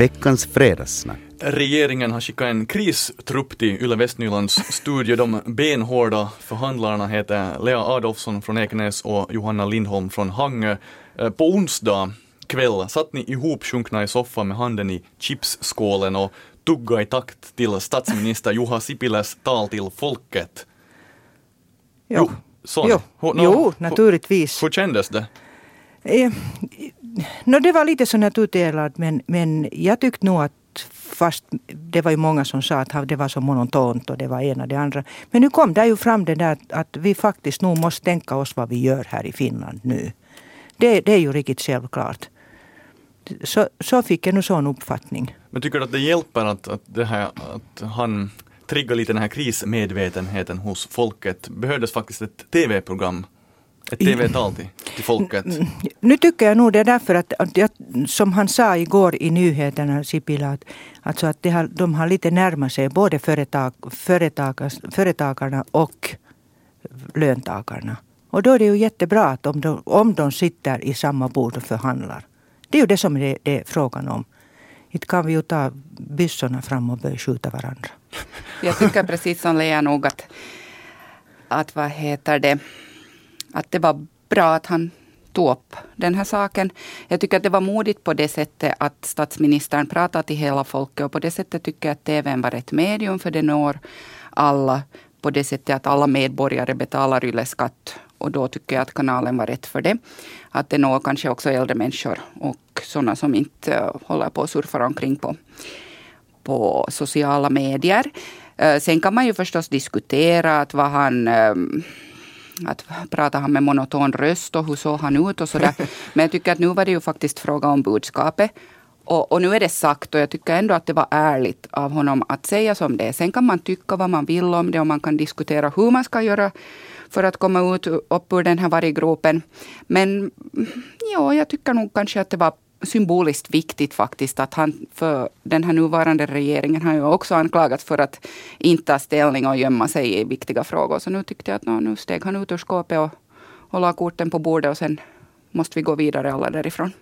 Veckans fredagssnack. Regeringen har skickat en kristrupp till Yle Västnylands studio. De benhårda förhandlarna heter Lea Adolfsson från Ekenäs och Johanna Lindholm från Hangö. Eh, på onsdag kväll satt ni ihopsjunkna i soffan med handen i chipsskålen och tugga i takt till statsminister Juha Sipiläs tal till folket. Jo, så. jo, Hur- nå- jo naturligtvis. Hur kändes det? Eh, no, det var lite sådär tudelat men, men jag tyckte nog att fast det var ju många som sa att det var så monotont och det var ena det andra. Men nu kom det ju fram det där att, att vi faktiskt nog måste tänka oss vad vi gör här i Finland nu. Det, det är ju riktigt självklart. Så, så fick jag nu sån uppfattning. Men tycker du att det hjälper att, att, det här, att han triggar lite den här krismedvetenheten hos folket? Behövdes faktiskt ett tv-program, ett tv-tal till, till folket? Nu tycker jag nog det är därför att, att jag, som han sa igår i nyheterna, Sipilä, att, alltså att har, de har lite närmat sig både företag, företagas, företagarna och löntagarna. Och då är det ju jättebra att om de, om de sitter i samma bord och förhandlar. Det är ju det som det, det är frågan om. Inte kan vi ju ta byssorna fram och börja skjuta varandra. Jag tycker precis som Lea nog att, att vad heter det, att det var bra att han tog upp den här saken. Jag tycker att det var modigt på det sättet att statsministern pratade till hela folket och på det sättet tycker jag att TVn var ett medium för det når alla på det sättet att alla medborgare betalar ylleskatt. och då tycker jag att kanalen var rätt för det. Att det når kanske också äldre människor och sådana som inte eh, håller på och surfar omkring på på sociala medier. Eh, sen kan man ju förstås diskutera att vad han ehm, att pratar han med monoton röst och hur såg han ut och sådär. Men jag tycker att nu var det ju faktiskt fråga om budskapet. Och, och nu är det sagt och jag tycker ändå att det var ärligt av honom att säga som det är. Sen kan man tycka vad man vill om det och man kan diskutera hur man ska göra för att komma ut upp ur den här varggropen. Men ja, jag tycker nog kanske att det var symboliskt viktigt faktiskt att han för den här nuvarande regeringen har ju också anklagats för att inte ta ställning och gömma sig i viktiga frågor. Så nu tyckte jag att no, nu steg han ut ur skåpet och, och la korten på bordet och sen måste vi gå vidare alla därifrån.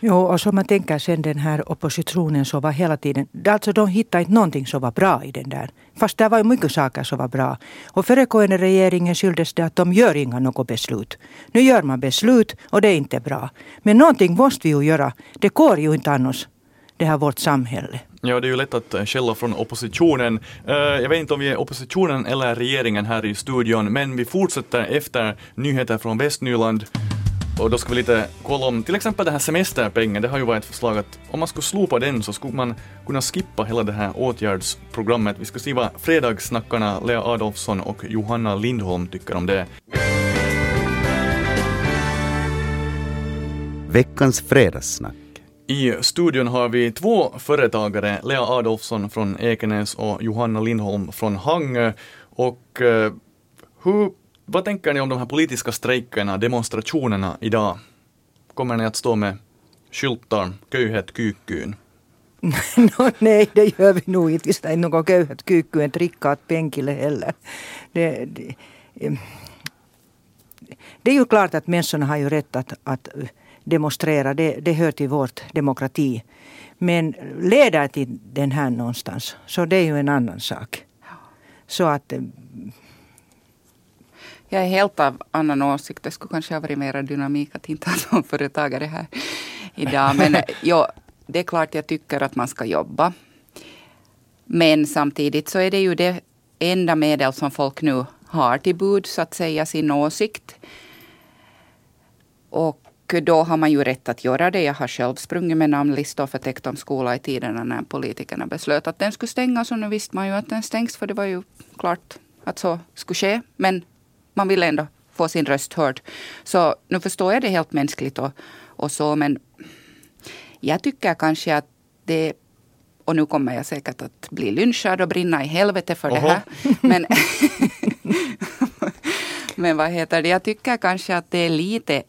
Jo, och som man tänker sen den här oppositionen som var hela tiden, alltså de hittade inte någonting som var bra i den där. Fast det var ju mycket saker som var bra. Och föregående regeringen skylldes det att de gör inga något beslut. Nu gör man beslut och det är inte bra. Men någonting måste vi ju göra. Det går ju inte annars, det här vårt samhälle. Ja, det är ju lätt att eh, skälla från oppositionen. Eh, jag vet inte om vi är oppositionen eller regeringen här i studion, men vi fortsätter efter nyheter från Västnyland. Och då ska vi lite kolla om till exempel den här semesterpengen. Det har ju varit ett förslag att om man skulle slopa den så skulle man kunna skippa hela det här åtgärdsprogrammet. Vi ska se vad fredagssnackarna Lea Adolfsson och Johanna Lindholm tycker om det. Veckans fredagssnack. I studion har vi två företagare, Lea Adolfsson från Ekenäs och Johanna Lindholm från Hangö. Och eh, hur, vad tänker ni om de här politiska strejkerna, demonstrationerna idag? Kommer ni att stå med skyltar, köyhet kyykkyyn? no, nej, det gör vi nog inte. Vi ska inte något köyhät kyykkyyn rikkaat penkille heller. Det, det, det är ju klart att människorna har ju rätt att, att demonstrera. Det, det hör till vårt demokrati. Men leder till den här någonstans, så det är ju en annan sak. Så att jag är helt av annan åsikt. Det skulle kanske ha varit mer dynamik att inte ha någon företagare här idag. Men eh, ja, det är klart jag tycker att man ska jobba. Men samtidigt så är det ju det enda medel som folk nu har till buds att säga sin åsikt. Och då har man ju rätt att göra det. Jag har själv sprungit med namnlistor för om skola i tiderna när politikerna beslöt att den skulle stängas. Och nu visste man ju att den stängs för det var ju klart att så skulle ske. Men man vill ändå få sin röst hörd. Så nu förstår jag det helt mänskligt och, och så. Men jag tycker kanske att det och nu kommer jag säkert att bli lynchad och brinna i helvete för det Oho. här. Men, men vad heter det? Jag tycker kanske att det är lite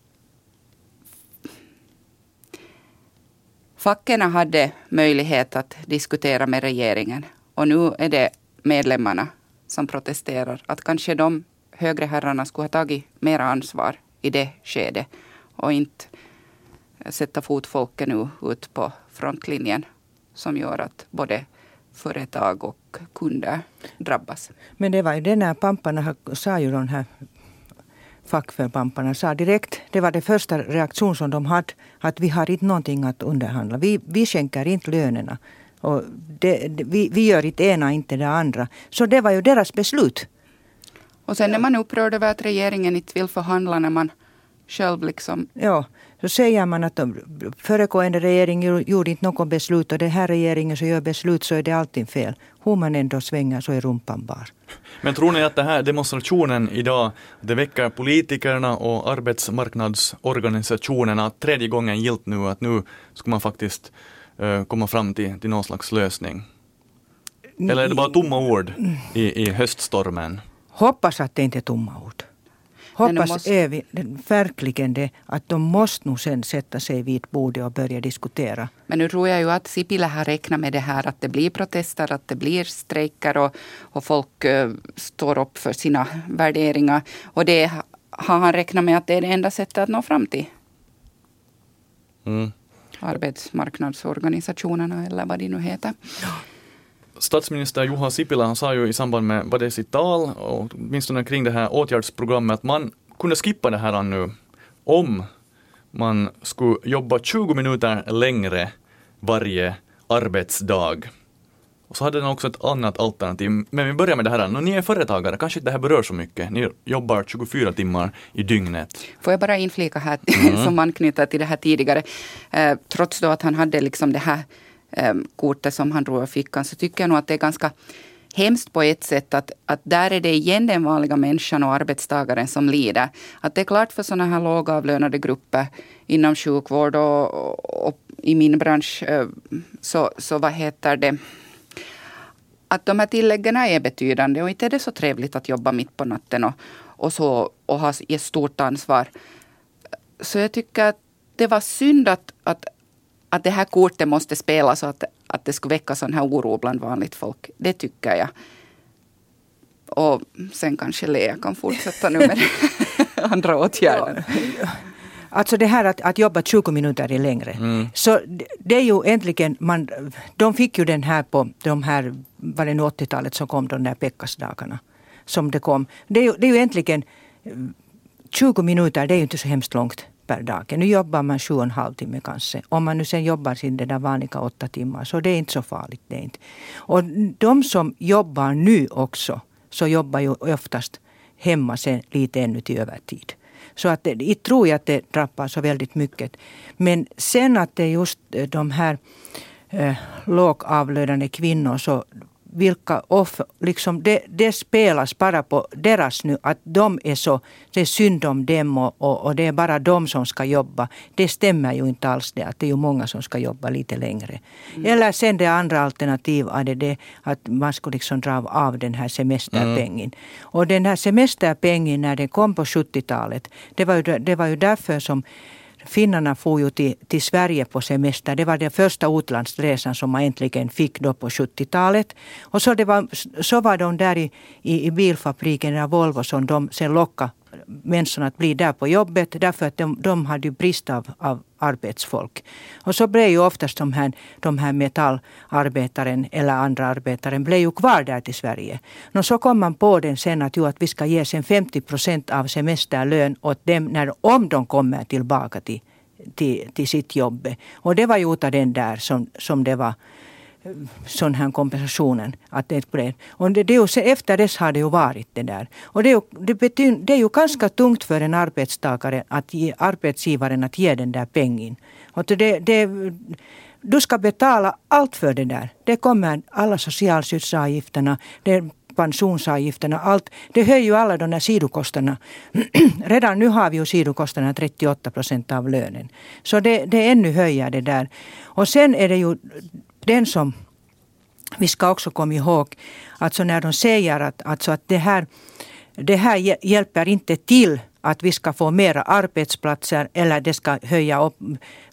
Fackerna hade möjlighet att diskutera med regeringen och nu är det medlemmarna som protesterar. Att kanske de högre herrarna skulle ha tagit mera ansvar i det skedet och inte sätta fotfolket nu ut på frontlinjen som gör att både företag och kunder drabbas. Men det var ju det när pamparna sa ju de här fackförpamparna sa direkt, det var det första reaktion som de hade, att vi har inte någonting att underhandla. Vi, vi skänker inte lönerna. Och det, det, vi, vi gör inte ena, inte det andra. Så det var ju deras beslut. Och sen är man upprörd över att regeringen inte vill förhandla när man själv liksom... Ja, så säger man att de föregående regering gjorde inte något beslut och den här regeringen som gör beslut så är det alltid fel. Hur man ändå svänger så är rumpan bar. Men tror ni att den här demonstrationen idag, det väcker politikerna och arbetsmarknadsorganisationerna tredje gången gilt nu att nu ska man faktiskt uh, komma fram till, till någon slags lösning? Eller är det bara tomma ord i, i höststormen? Hoppas att det inte är tomma ord. Hoppas måste... är vi, verkligen det, att de måste nog sen sätta sig vid bordet och börja diskutera. Men nu tror jag ju att Sipilä har räknat med det här att det blir protester, att det blir strejker och, och folk uh, står upp för sina värderingar. Och det har han räknat med att det är det enda sättet att nå fram till. Mm. Arbetsmarknadsorganisationerna eller vad de nu heter. Statsminister Juha Sipilä sa ju i samband med vad det är sitt tal, och åtminstone kring det här åtgärdsprogrammet, att man kunde skippa det här nu om man skulle jobba 20 minuter längre varje arbetsdag. Och så hade den också ett annat alternativ. Men vi börjar med det här, när ni är företagare, kanske inte det här berör så mycket. Ni jobbar 24 timmar i dygnet. Får jag bara inflika här, mm. som anknyter till det här tidigare. Eh, trots då att han hade liksom det här Ehm, kortet som han drog ur fickan så tycker jag nog att det är ganska hemskt på ett sätt att, att där är det igen den vanliga människan och arbetstagaren som lider. Att det är klart för sådana här lågavlönade grupper inom sjukvård och, och, och i min bransch eh, så, så vad heter det att de här tilläggen är betydande och inte är det så trevligt att jobba mitt på natten och, och, så, och ha ett stort ansvar. Så jag tycker att det var synd att, att att det här kortet måste spelas så att, att det skulle väcka sån här oro bland vanligt folk. Det tycker jag. Och sen kanske Lea kan fortsätta nu med andra åtgärder. Alltså det här att, att jobba 20 minuter är längre. Mm. Så det är ju egentligen, man, de fick ju den här på de här, var det 80-talet som kom de där Pekkasdagarna. Som det kom. Det är ju, det är ju egentligen 20 minuter, det är ju inte så hemskt långt per dag. Nu jobbar man sju och en halv timme kanske. Om man nu sen jobbar sin den där vanliga åtta timmar så det är inte så farligt. Det är inte. Och de som jobbar nu också så jobbar ju oftast hemma sen lite ännu till övertid. Så att det, jag tror jag att det drabbar så väldigt mycket. Men sen att det är just de här eh, lågavlönade kvinnor så vilka offer, liksom det, det, spelas bara på deras nu, att de är så, det är synd om dem och, och, det är bara de som ska jobba. Det stämmer ju inte alls det, att det är ju många som ska jobba lite längre. Mm. Eller sen det andra alternativet det att man skulle liksom dra av den här semesterpengen. Mm. Och den här semesterpengen när den kom på 70-talet, det var ju, det var ju därför som Finnarna for ju till, till Sverige på semester. Det var den första utlandsresan som man äntligen fick då på 70-talet. Och så, det var, så var de där i, i, i bilfabriken, där Volvo, som de sen lockade människorna att bli där på jobbet därför att de, de hade ju brist av, av arbetsfolk. Och så blev ju oftast de här, de här metallarbetaren eller andra arbetaren blev ju kvar där till Sverige. Och så kom man på den sen att, jo, att vi ska ge sen 50 procent av semesterlön åt dem när, om de kommer tillbaka till, till, till sitt jobb. Och det var ju utav den där som, som det var sån här kompensationen. Att det är Och det, det är ju, efter dess har det ju varit det där. Och det är, ju, det, betyder, det är ju ganska tungt för en arbetstagare, att ge, arbetsgivaren att ge den där pengen. Och det, det, du ska betala allt för det där. Det kommer alla socialskyddsavgifterna, det pensionsavgifterna, allt. Det höjer ju alla de där sidokostnaderna. Redan nu har vi ju sidokostnaderna 38 procent av lönen. Så det, det ännu höjer det där. Och sen är det ju den som vi ska också komma ihåg, alltså när de säger att, alltså att det, här, det här hjälper inte till att vi ska få mera arbetsplatser eller det ska höja upp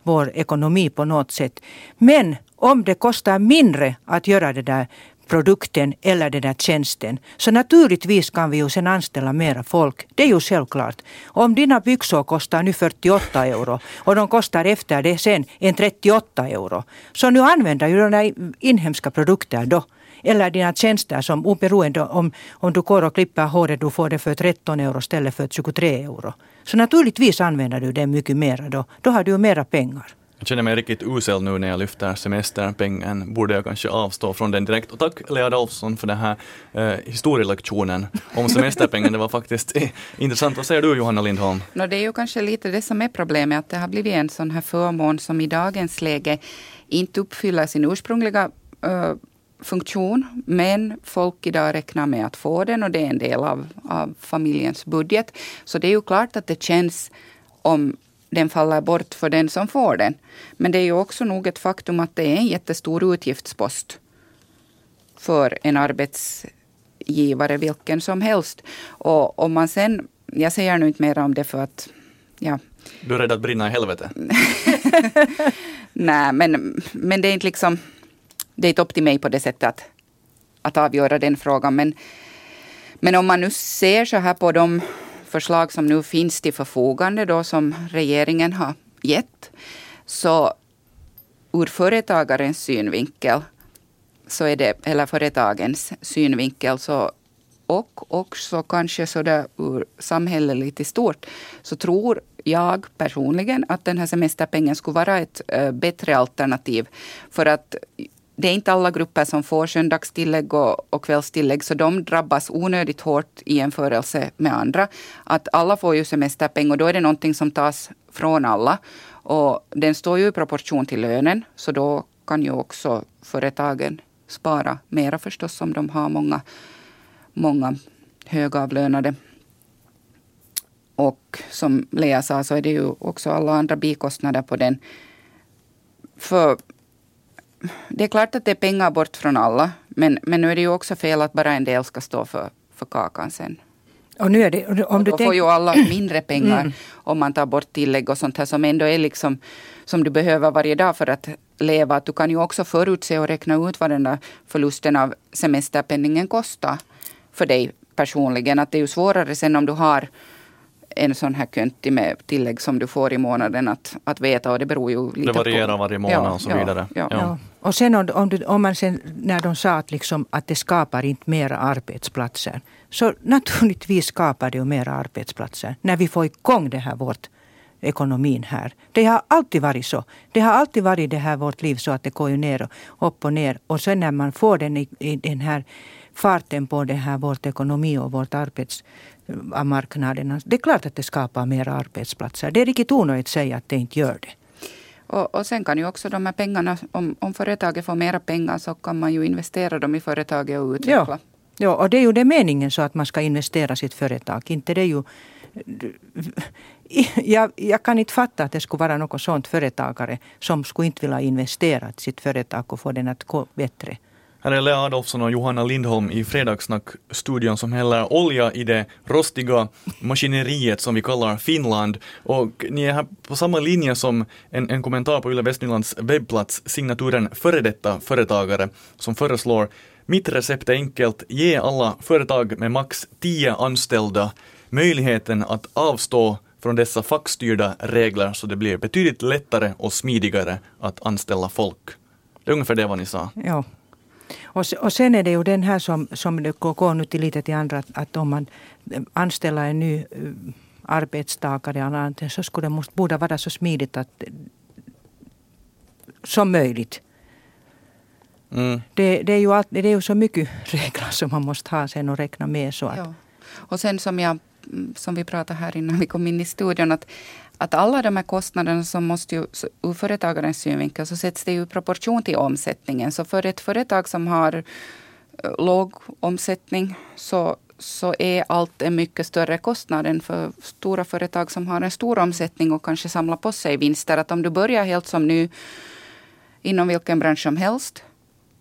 vår ekonomi på något sätt. Men om det kostar mindre att göra det där produkten eller den där tjänsten. Så naturligtvis kan vi ju sen anställa mera folk. Det är ju självklart. Om dina byxor kostar nu 48 euro och de kostar efter det sen en 38 euro. Så nu använder ju dina inhemska produkter då eller dina tjänster som oberoende om, om du går och klipper håret, du får det för 13 euro istället för 23 euro. Så naturligtvis använder du det mycket mer då. Då har du ju mera pengar. Jag känner mig riktigt usel nu när jag lyfter semesterpengen. Borde jag kanske avstå från den direkt. Och tack Lea Adolfsson för den här eh, historielektionen om semesterpengen. Det var faktiskt eh, intressant. Vad säger du Johanna Lindholm? No, det är ju kanske lite det som är problemet, att det har blivit en sån här förmån som i dagens läge inte uppfyller sin ursprungliga eh, funktion, men folk idag räknar med att få den och det är en del av, av familjens budget. Så det är ju klart att det känns om den faller bort för den som får den. Men det är ju också nog ett faktum att det är en jättestor utgiftspost för en arbetsgivare, vilken som helst. Och om man sen, jag säger nu inte mer om det för att, ja. Du är rädd att brinna i helvete? Nej, men, men det är inte liksom, det är inte upp till mig på det sättet att, att avgöra den frågan. Men, men om man nu ser så här på de förslag som nu finns till förfogande då som regeringen har gett. Så ur företagarens synvinkel, så är det, eller företagens synvinkel, så, och också kanske så där ur samhälleligt i stort, så tror jag personligen att den här semesterpengen skulle vara ett äh, bättre alternativ. För att det är inte alla grupper som får söndagstillägg och, och kvällstillägg, så de drabbas onödigt hårt i jämförelse med andra. Att alla får ju semesterpeng och då är det någonting som tas från alla. Och den står ju i proportion till lönen, så då kan ju också företagen spara mera förstås om de har många, många högavlönade. Och som Lea sa så är det ju också alla andra bikostnader på den. För det är klart att det är pengar bort från alla. Men, men nu är det ju också fel att bara en del ska stå för, för kakan sen. Och nu är det, om och du då får ju alla mindre pengar mm. om man tar bort tillägg och sånt här som ändå är liksom som du behöver varje dag för att leva. Du kan ju också förutse och räkna ut vad den där förlusten av semesterpenningen kostar för dig personligen. Att det är ju svårare sen om du har en sån här könti med tillägg som du får i månaden att, att veta och det beror ju lite på... Det varierar på. varje månad ja, och så vidare. Ja, ja. ja. Och sen om, om, du, om man sen, när de sa att, liksom, att det skapar inte mera arbetsplatser. Så naturligtvis skapar det ju mera arbetsplatser. När vi får igång det här vårt ekonomin här. Det har alltid varit så. Det har alltid varit det här vårt liv så att det går ju ner och upp och ner. Och sen när man får den i, i den här farten på det här vårt ekonomi och vårt arbetsmarknaden. Det är klart att det skapar mer arbetsplatser. Det är riktigt onödigt att säga att det inte gör det. Och, och sen kan ju också de här pengarna, om, om företaget får mera pengar så kan man ju investera dem i företaget och utveckla. Ja, ja och det är ju det meningen så att man ska investera sitt företag. Inte det är ju jag, jag, kan inte fatta att det skulle vara något sånt företagare som skulle inte vilja investera i sitt företag och få den att gå bättre. Här är Lea Adolfsson och Johanna Lindholm i Fredagssnack-studion som häller olja i det rostiga maskineriet som vi kallar Finland. Och ni är här på samma linje som en, en kommentar på Yle Västnylands webbplats, signaturen Före detta företagare, som föreslår mitt recept är enkelt, ge alla företag med max 10 anställda möjligheten att avstå från dessa fackstyrda regler så det blir betydligt lättare och smidigare att anställa folk. Det är ungefär det vad ni sa. Ja, och, och sen är det ju den här som, som det går nu till lite till andra, att, att om man anställer en ny uh, arbetstagare så skulle det måste, borde vara så smidigt att, som möjligt. Mm. Det, det, är ju allt, det är ju så mycket regler som man måste ha sen och räkna med. Så att. Ja. Och sen som, jag, som vi pratade här innan vi kom in i studion, att att alla de här kostnaderna som måste ju, ur företagarens synvinkel så sätts det i proportion till omsättningen. Så för ett företag som har eh, låg omsättning så, så är allt en mycket större kostnad än för stora företag som har en stor omsättning och kanske samlar på sig vinster. Att om du börjar helt som nu inom vilken bransch som helst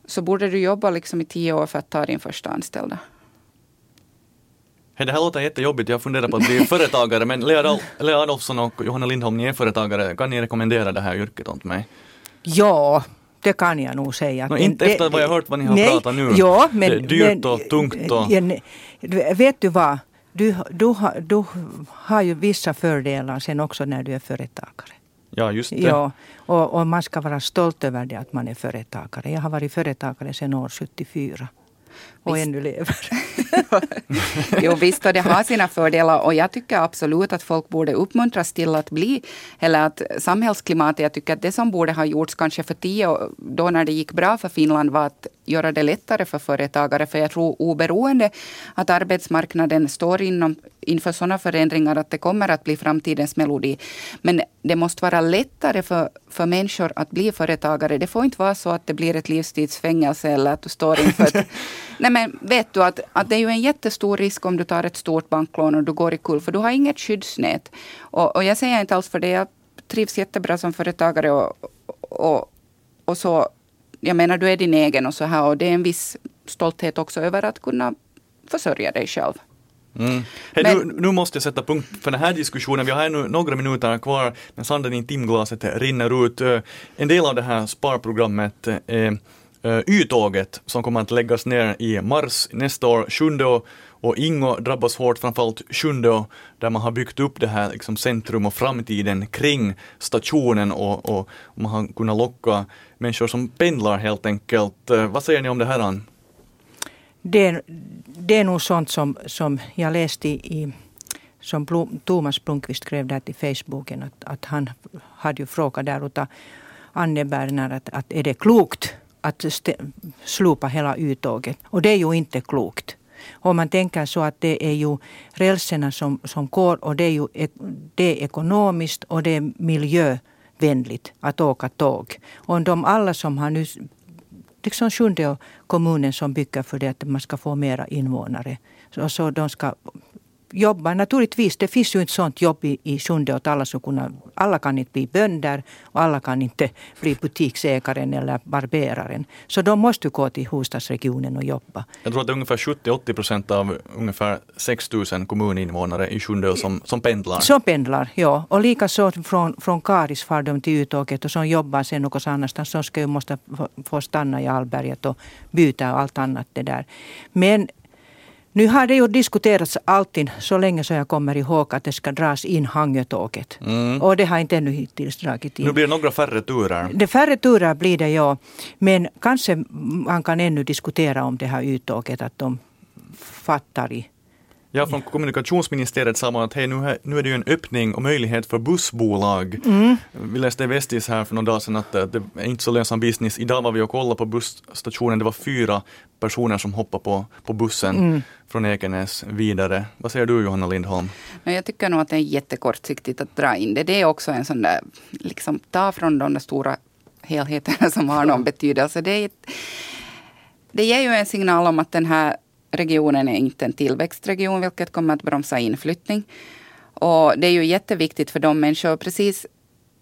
så borde du jobba liksom i tio år för att ta din första anställda. Hey, det här låter jättejobbigt. Jag funderar på att bli företagare, men Lea, Lea Adolfsson och Johanna Lindholm, ni är företagare. Kan ni rekommendera det här yrket åt mig? Ja, det kan jag nog säga. No, inte efter vad jag hört vad ni har nej, pratat nu. Ja, men, det är dyrt men, och tungt. Och... Ja, vet du vad? Du, du, har, du har ju vissa fördelar sen också när du är företagare. Ja, just det. Ja, och, och, man ska vara stolt över det att man är företagare. Jag har varit företagare sedan år 74 och ännu lever. jo visst, och det har sina fördelar och jag tycker absolut att folk borde uppmuntras till att bli, eller att samhällsklimatet, jag tycker att det som borde ha gjorts kanske för tio år, då när det gick bra för Finland var att göra det lättare för företagare. För jag tror oberoende att arbetsmarknaden står inom, inför sådana förändringar att det kommer att bli framtidens melodi. Men det måste vara lättare för, för människor att bli företagare. Det får inte vara så att det blir ett livstidsfängelse eller att du står inför ett... Nej men vet du att, att det är ju en jättestor risk om du tar ett stort banklån och du går i kull för du har inget skyddsnät. Och, och jag säger inte alls för det, jag trivs jättebra som företagare och, och, och så jag menar, du är din egen och så här och det är en viss stolthet också över att kunna försörja dig själv. Mm. Hey, men, nu, nu, måste jag sätta punkt för den här diskussionen. Vi har ännu några minuter kvar, men sanden i timglaset rinner ut. Eh, en del av det här sparprogrammet är eh, Eh, Y-tåget som kommer att läggas ner i mars nästa år, 7 och Ingo drabbas hårt, framförallt Sjunde, där man har byggt upp det här liksom centrum och framtiden kring stationen och, och man har kunnat locka människor som pendlar helt enkelt. Eh, vad säger ni om det här? Det, det är nog sånt som, som jag läste i, som Blom, Thomas Blomqvist skrev där till Facebooken att, att han hade ju frågat där utav Anne Berner att, att är det klokt att slopa hela uttåget? Och det är ju inte klokt. Om man tänker så att det är ju rälserna som, som går och det är ju det är ekonomiskt och det är miljövänligt att åka tåg. Och de alla som har nu liksom Sjunde kommunen som bygger för det att man ska få mera invånare. Så, så de ska jobba. Naturligtvis, det finns ju inte sånt jobb i, i Sjunde åt alla som kunna, alla kan inte bli bönder och alla kan inte bli butiksägaren eller barberaren. Så de måste gå till huvudstadsregionen och jobba. Jag tror att det är ungefär 70-80 procent av ungefär 6 000 kommuninvånare i Sjunde som, som pendlar. Som pendlar, ja. Och likaså från, från Karis far de till uttåget och som jobbar sen något annanstans. De ska ju måste få stanna i Alberget och byta och allt annat det där. Men nu har det ju diskuterats alltid så länge så jag kommer ihåg att det ska dras in Hangötåget. Mm. Och det har inte ännu hittills dragit in. Nu blir det några färre turer. Det färre turer blir det ja. Men kanske man kan ännu diskutera om det här uttåget att de fattar i Ja, från kommunikationsministeriet sa man att hej, nu, nu är det ju en öppning och möjlighet för bussbolag. Mm. Vi läste i Vestis här för några dagar sedan att det är inte så lönsam business. Idag var vi och kollade på busstationen, det var fyra personer som hoppade på, på bussen mm. från Ekenäs vidare. Vad säger du Johanna Lindholm? Jag tycker nog att det är jättekortsiktigt att dra in det. Det är också en sån där, liksom ta från de där stora helheterna som har någon betydelse. Det, är, det ger ju en signal om att den här regionen är inte en tillväxtregion, vilket kommer att bromsa inflyttning. Och det är ju jätteviktigt för de människor, precis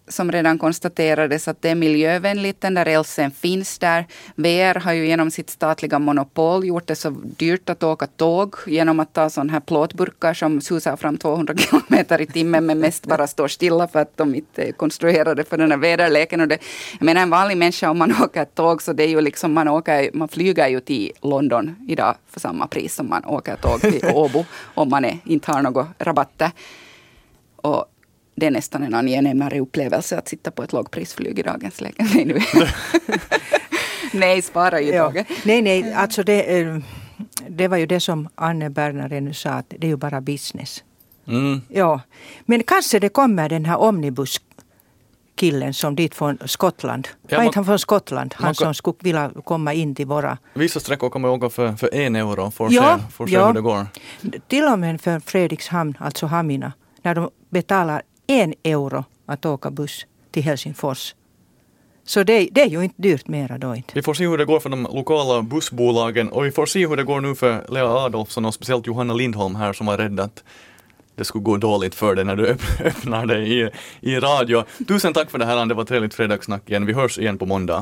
som redan konstaterades att det är miljövänligt. Den där rälsen finns där. VR har ju genom sitt statliga monopol gjort det så dyrt att åka tåg genom att ta sådana här plåtburkar som susar fram 200 kilometer i timmen men mest bara står stilla för att de inte är konstruerade för den här väderleken. Och det, jag menar en vanlig människa om man åker tåg så det är ju liksom man åker, man flyger ju till London idag för samma pris som man åker tåg till Åbo om man är, inte har några rabatter. Och det är nästan en angenämare upplevelse att sitta på ett lågprisflyg i dagens läge. Nej, nu. nej spara ju ja. Nej, nej, alltså det, eh, det var ju det som Anne Berner nu sa, att det är ju bara business. Mm. Ja, men kanske det kommer den här omnibus killen som dit från Skottland. Ja, var inte han från Skottland? Han som skulle vilja komma in till våra... Vissa sträckor kommer åka för, för en euro. Får ja, se, får se ja. hur det går. Till och med för Fredrikshamn, alltså Hamina, när de betalar en euro att åka buss till Helsingfors. Så det, det, är ju inte dyrt mera då inte. Vi får se hur det går för de lokala bussbolagen och vi får se hur det går nu för Lea Adolfsson och speciellt Johanna Lindholm här som var rädd att det skulle gå dåligt för dig när du öppnar dig i, i radio. Tusen tack för det här, det var trevligt fredagssnack igen. Vi hörs igen på måndag.